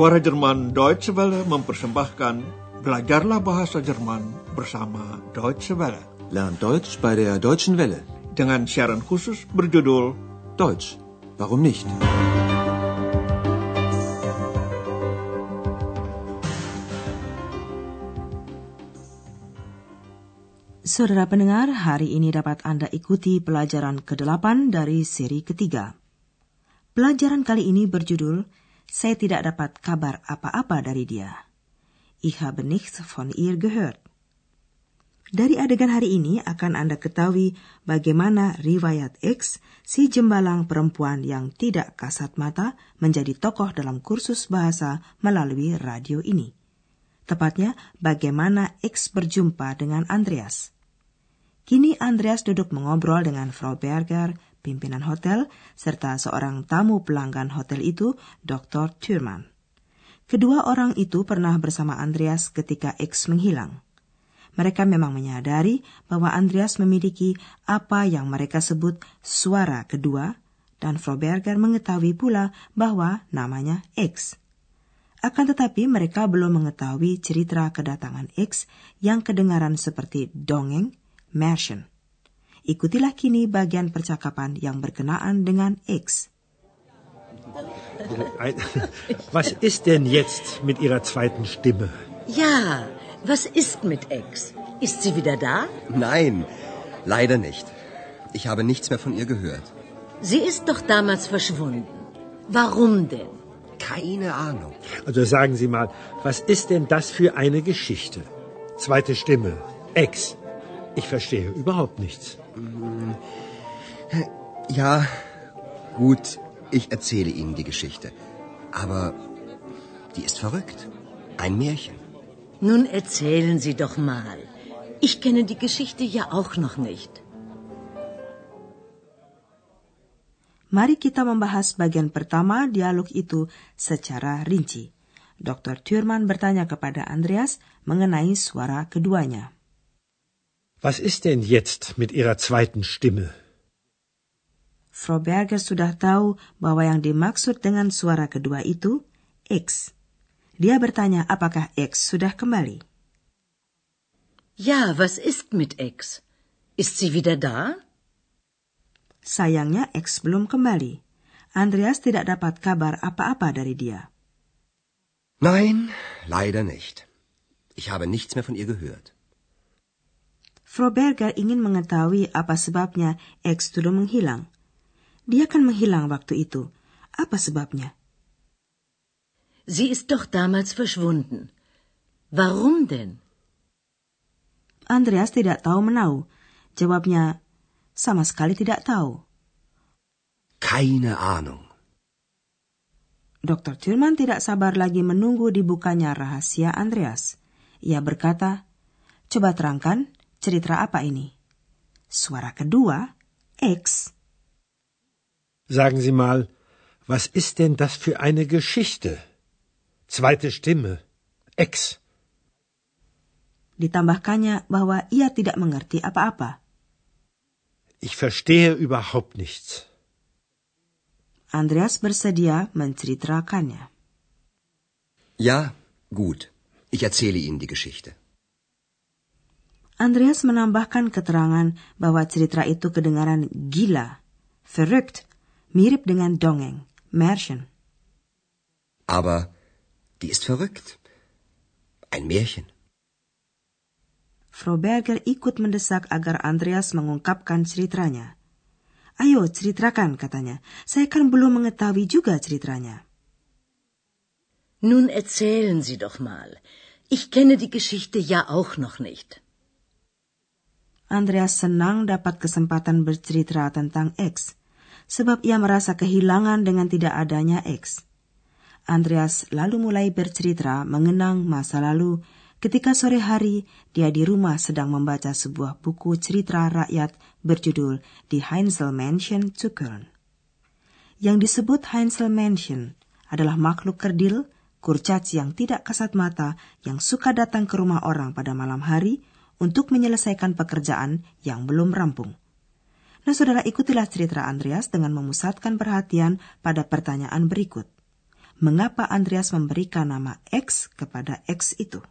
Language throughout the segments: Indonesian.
Suara Jerman Deutsche Welle mempersembahkan Belajarlah Bahasa Jerman bersama Deutsche Welle. Lernt Deutsch bei der Deutschen Welle. Dengan siaran khusus berjudul Deutsch, warum nicht? Saudara pendengar, hari ini dapat Anda ikuti pelajaran ke-8 dari seri ketiga. Pelajaran kali ini berjudul Saya tidak dapat kabar apa-apa dari dia. Ich habe nichts von ihr gehört. Dari adegan hari ini akan Anda ketahui bagaimana riwayat X, si jembalang perempuan yang tidak kasat mata, menjadi tokoh dalam kursus bahasa melalui radio ini. Tepatnya, bagaimana X berjumpa dengan Andreas. Kini Andreas duduk mengobrol dengan Frau Berger, pimpinan hotel, serta seorang tamu pelanggan hotel itu, Dr. Thurman. Kedua orang itu pernah bersama Andreas ketika X menghilang. Mereka memang menyadari bahwa Andreas memiliki apa yang mereka sebut suara kedua, dan Frau Berger mengetahui pula bahwa namanya X. Akan tetapi mereka belum mengetahui cerita kedatangan X yang kedengaran seperti dongeng, Märchen. Ikutilah kini bagian percakapan yang berkenaan dengan X. Was ist denn jetzt mit Ihrer zweiten Stimme? Ja, was ist mit Ex? Ist sie wieder da? Nein, leider nicht. Ich habe nichts mehr von ihr gehört. Sie ist doch damals verschwunden. Warum denn? Keine Ahnung. Also sagen Sie mal, was ist denn das für eine Geschichte? Zweite Stimme, Ex. Ich verstehe überhaupt nichts. Ja, gut, ich erzähle Ihnen die Geschichte. Aber die ist verrückt. Ein Märchen. Nun erzählen Sie doch mal. Ich kenne die Geschichte ja auch noch nicht. Mari kita membahas bagian pertama dialog itu secara rinci. Dr. Thurman bertanya kepada Andreas mengenai suara keduanya. Was ist denn jetzt mit Ihrer zweiten Stimme? Frau Berger sudah tahu bahwa yang dimaksud dengan suara kedua itu X. Dia bertanya apakah X sudah kembali. Ja, was ist mit Ex? Ist sie wieder da? Sayangnya X belum kembali. Andreas tidak dapat kabar apa-apa dari dia. Nein, leider nicht. Ich habe nichts mehr von ihr gehört. Frau Berger ingin mengetahui apa sebabnya X sudah menghilang. Dia kan menghilang waktu itu. Apa sebabnya? Sie ist doch damals verschwunden. Warum denn? Andreas tidak tahu menau. Jawabnya, sama sekali tidak tahu. Keine Ahnung. Dr. Thurman tidak sabar lagi menunggu dibukanya rahasia Andreas. Ia berkata, coba terangkan cerita apa ini? Suara kedua, X. Sagen Sie mal, was ist denn das für eine Geschichte? Zweite Stimme, Ex. Ditambahkannya bahwa ia tidak mengerti apa-apa. Ich verstehe überhaupt nichts. Andreas bersedia menceritakannya. Ja, gut. Ich erzähle Ihnen die Geschichte. Andreas menambahkan keterangan bahwa cerita itu kedengaran gila, verrückt, mirip dengan dongeng, Märchen. Aber die ist verrückt. Ein Märchen. Frau Berger ikut mendesak agar Andreas mengungkapkan ceritanya. Ayo ceritakan katanya, saya kan belum mengetahui juga ceritanya. Nun erzählen Sie doch mal. Ich kenne die Geschichte ja auch noch nicht. Andreas senang dapat kesempatan bercerita tentang X, sebab ia merasa kehilangan dengan tidak adanya X. Andreas lalu mulai bercerita mengenang masa lalu ketika sore hari dia di rumah sedang membaca sebuah buku cerita rakyat berjudul The Heinzel Mansion zu Köln. Yang disebut Heinzel Mansion adalah makhluk kerdil, kurcaci yang tidak kasat mata yang suka datang ke rumah orang pada malam hari untuk menyelesaikan pekerjaan yang belum rampung. Nah, saudara ikutilah cerita Andreas dengan memusatkan perhatian pada pertanyaan berikut. mengapa Andreas memberikan nama X kepada X itu.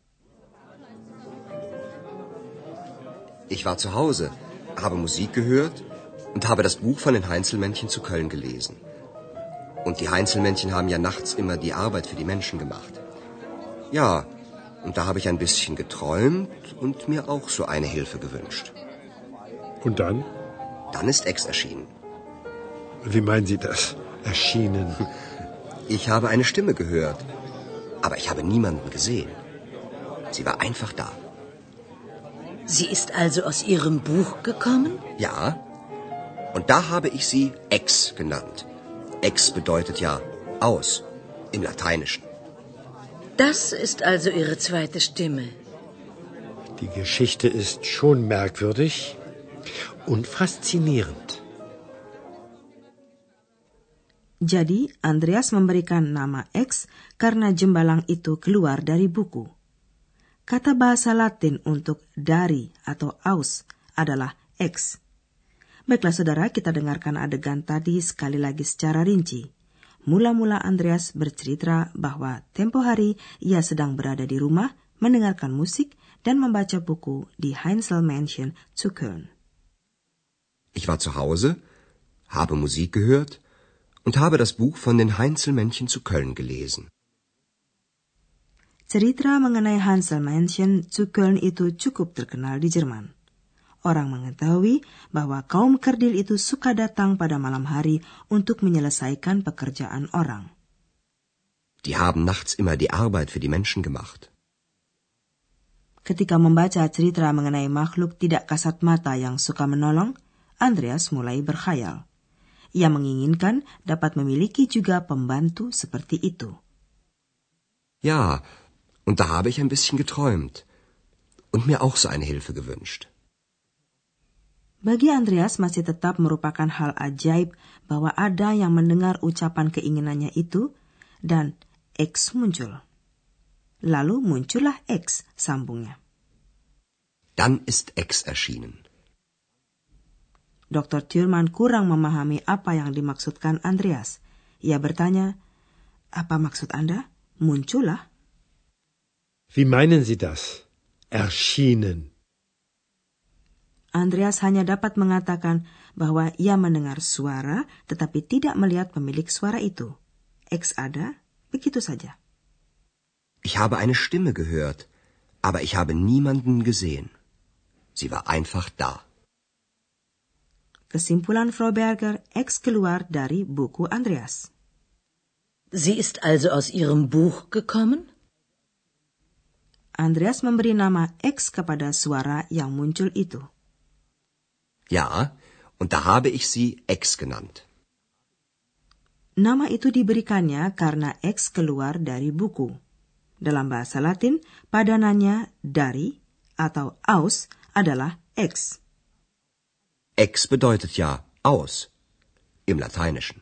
Ich war zu Hause, habe Musik gehört und habe das Buch von den Heinzelmännchen zu Köln gelesen. Und die Heinzelmännchen haben ja nachts immer die Arbeit für die Menschen gemacht. Ja, und da habe ich ein bisschen geträumt und mir auch so eine Hilfe gewünscht. Und dann? Dann ist Ex erschienen. Wie meinen Sie das? Erschienen? Ich habe eine Stimme gehört, aber ich habe niemanden gesehen. Sie war einfach da. Sie ist also aus Ihrem Buch gekommen? Ja, und da habe ich sie Ex genannt. Ex bedeutet ja aus im Lateinischen. Das ist also Ihre zweite Stimme. Die Geschichte ist schon merkwürdig und faszinierend. Jadi, Andreas memberikan nama X karena jembalang itu keluar dari buku. Kata bahasa Latin untuk dari atau aus adalah X. Baiklah saudara, kita dengarkan adegan tadi sekali lagi secara rinci. Mula-mula Andreas bercerita bahwa tempo hari ia sedang berada di rumah, mendengarkan musik, dan membaca buku di Heinzel Mansion zu Köln. Ich war zu Hause, habe Musik gehört und habe das Buch von den Heinzelmännchen zu Köln gelesen. Cerita mengenai Hansel Mansion zu Köln itu cukup terkenal di Jerman. Orang mengetahui bahwa kaum kerdil itu suka datang pada malam hari untuk menyelesaikan pekerjaan orang. Die haben nachts immer die Arbeit für die Menschen gemacht. Ketika membaca cerita mengenai makhluk tidak kasat mata yang suka menolong, Andreas mulai berkhayal. Ia menginginkan dapat memiliki juga pembantu seperti itu. Ja, und da habe ich ein bisschen geträumt und mir auch so eine Hilfe gewünscht. Bagi Andreas masih tetap merupakan hal ajaib bahwa ada yang mendengar ucapan keinginannya itu dan X muncul. Lalu muncullah X sambungnya. Dann ist X erschienen. Dr. Thurman kurang memahami apa yang dimaksudkan Andreas. Ia bertanya, apa maksud Anda? Muncullah. Wie meinen Sie das? Erschienen. Andreas hanya dapat mengatakan bahwa ia mendengar suara tetapi tidak melihat pemilik suara itu. X ada, begitu saja. Ich habe eine Stimme gehört, aber ich habe niemanden gesehen. Sie war einfach da. Kesimpulan Frau Berger, X keluar dari buku Andreas. Sie ist also aus Ihrem Buch gekommen? Andreas memberi nama X kepada suara yang muncul itu. Ja, und da habe ich sie Ex genannt. Nama itu diberikannya karena X keluar dari buku. Dalam bahasa Latin, padanannya dari atau aus adalah X. Ex bedeutet ja aus im Lateinischen.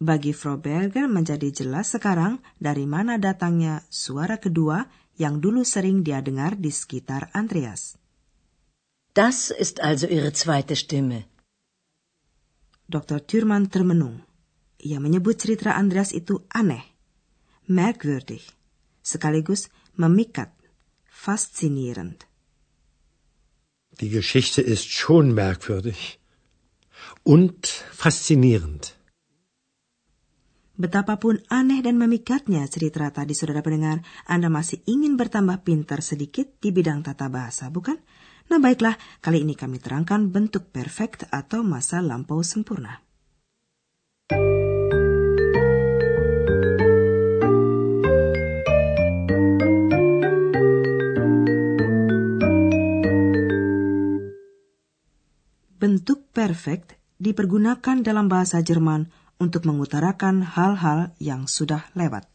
Bagi Frau Berger menjadi jelas sekarang dari mana datangnya suara kedua yang dulu sering dia dengar di sekitar Andreas. Das ist also Ihre zweite Stimme. Dr. Thurman termenung. Ia menyebut cerita Andreas itu aneh, merkwürdig, sekaligus memikat, faszinierend. Die Geschichte ist schon merkwürdig und faszinierend. Betapapun aneh dan memikatnya cerita tadi saudara pendengar, Anda masih ingin bertambah pintar sedikit di bidang tata bahasa, bukan? Nah baiklah, kali ini kami terangkan bentuk perfect atau masa lampau sempurna. Bentuk perfect dipergunakan dalam bahasa Jerman untuk mengutarakan hal-hal yang sudah lewat.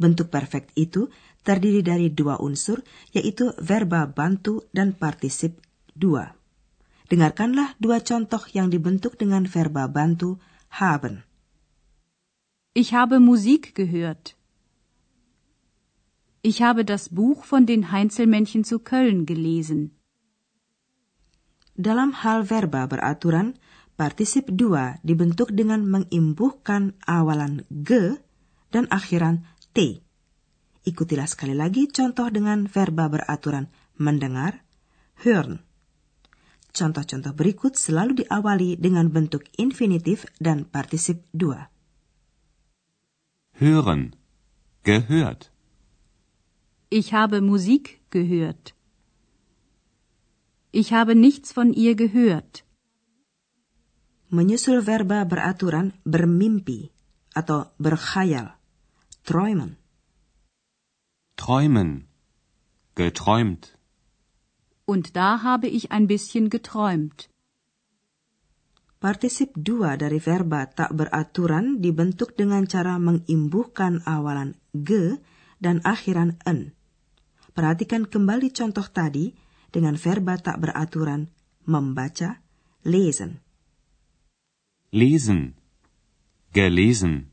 Bentuk perfect itu terdiri dari dua unsur, yaitu verba bantu dan partisip dua. Dengarkanlah dua contoh yang dibentuk dengan verba bantu haben. Ich habe Musik gehört. Ich habe das Buch von den Heinzelmännchen zu Köln gelesen. Dalam hal verba beraturan, Partisip 2 dibentuk dengan mengimbuhkan awalan ge dan akhiran t. Ikutilah sekali lagi contoh dengan verba beraturan mendengar, hören. Contoh-contoh berikut selalu diawali dengan bentuk infinitif dan partisip 2. Hören. Gehört. Ich habe Musik gehört. Ich habe nichts von ihr gehört. Menyusul verba beraturan bermimpi atau berkhayal. Träumen. Träumen. Geträumt. Und da habe ich ein bisschen geträumt. Partisip 2 dari verba tak beraturan dibentuk dengan cara mengimbuhkan awalan ge dan akhiran en. Perhatikan kembali contoh tadi dengan verba tak beraturan membaca, lesen. Lesen. Gelesen.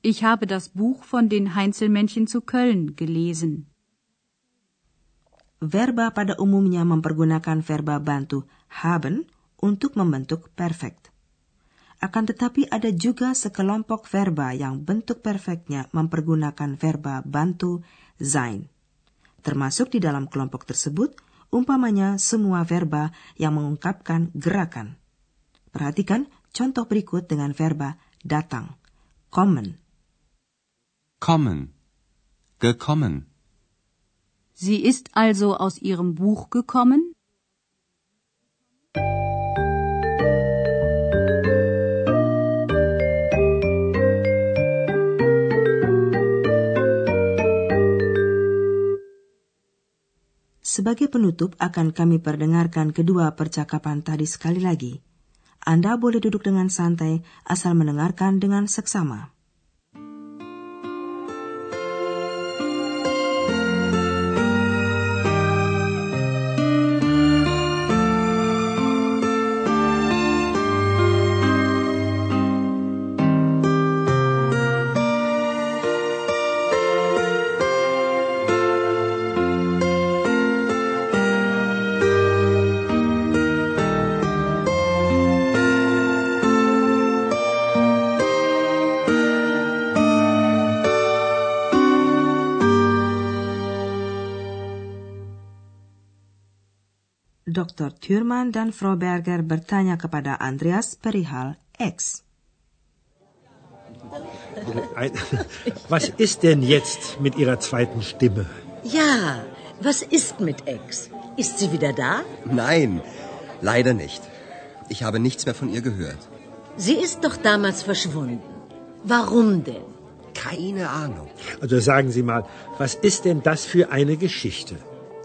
Ich habe das Buch von den Heinzelmännchen zu Köln gelesen. Verba pada umumnya mempergunakan verba bantu haben untuk membentuk perfect. Akan tetapi ada juga sekelompok verba yang bentuk perfectnya mempergunakan verba bantu sein. Termasuk di dalam kelompok tersebut, umpamanya semua verba yang mengungkapkan gerakan. Perhatikan contoh berikut dengan verba datang. Kommen. Kommen. Gekommen. Sie ist also aus ihrem Buch gekommen? Sebagai penutup akan kami perdengarkan kedua percakapan tadi sekali lagi. Anda boleh duduk dengan santai asal mendengarkan dengan seksama. Dr. Thürmann dan Frau Berger bertanya kepada Andreas perihal X. Was ist denn jetzt mit Ihrer zweiten Stimme? Ja, was ist mit Ex? Ist sie wieder da? Nein, leider nicht. Ich habe nichts mehr von ihr gehört. Sie ist doch damals verschwunden. Warum denn? Keine Ahnung. Also sagen Sie mal, was ist denn das für eine Geschichte?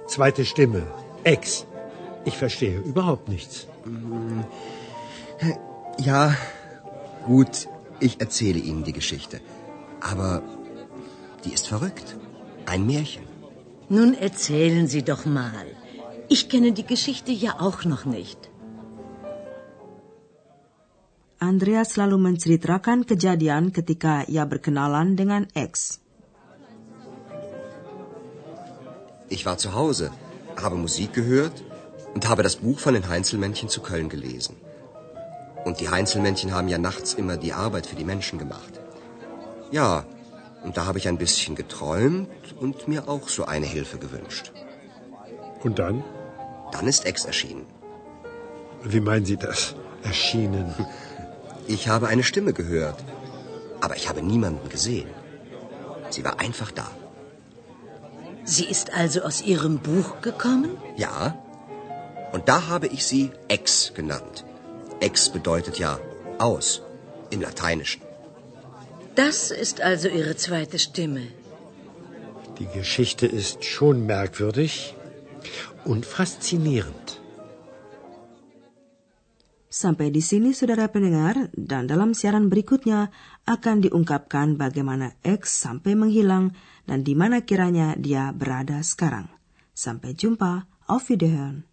Zweite Stimme, Ex. Ich verstehe überhaupt nichts. Ja, gut, ich erzähle Ihnen die Geschichte. Aber die ist verrückt. Ein Märchen. Nun erzählen Sie doch mal. Ich kenne die Geschichte ja auch noch nicht. Andrea selalu menceritakan kejadian ketika ia berkenalan dengan X. Ich war zu Hause, habe Musik gehört und habe das Buch von den Heinzelmännchen zu Köln gelesen. Und die Heinzelmännchen haben ja nachts immer die Arbeit für die Menschen gemacht. Ja, und da habe ich ein bisschen geträumt und mir auch so eine Hilfe gewünscht. Und dann? Dann ist Ex erschienen. Wie meinen Sie das? Erschienen. Ich habe eine Stimme gehört, aber ich habe niemanden gesehen. Sie war einfach da. Sie ist also aus Ihrem Buch gekommen? Ja, und da habe ich sie ex genannt. Ex bedeutet ja aus im Lateinischen. Das ist also Ihre zweite Stimme. Die Geschichte ist schon merkwürdig und faszinierend. Sampai di sini saudara pendengar dan dalam siaran berikutnya akan diungkapkan bagaimana X sampai menghilang dan di mana kiranya dia berada sekarang. Sampai jumpa, auf Wiederhören.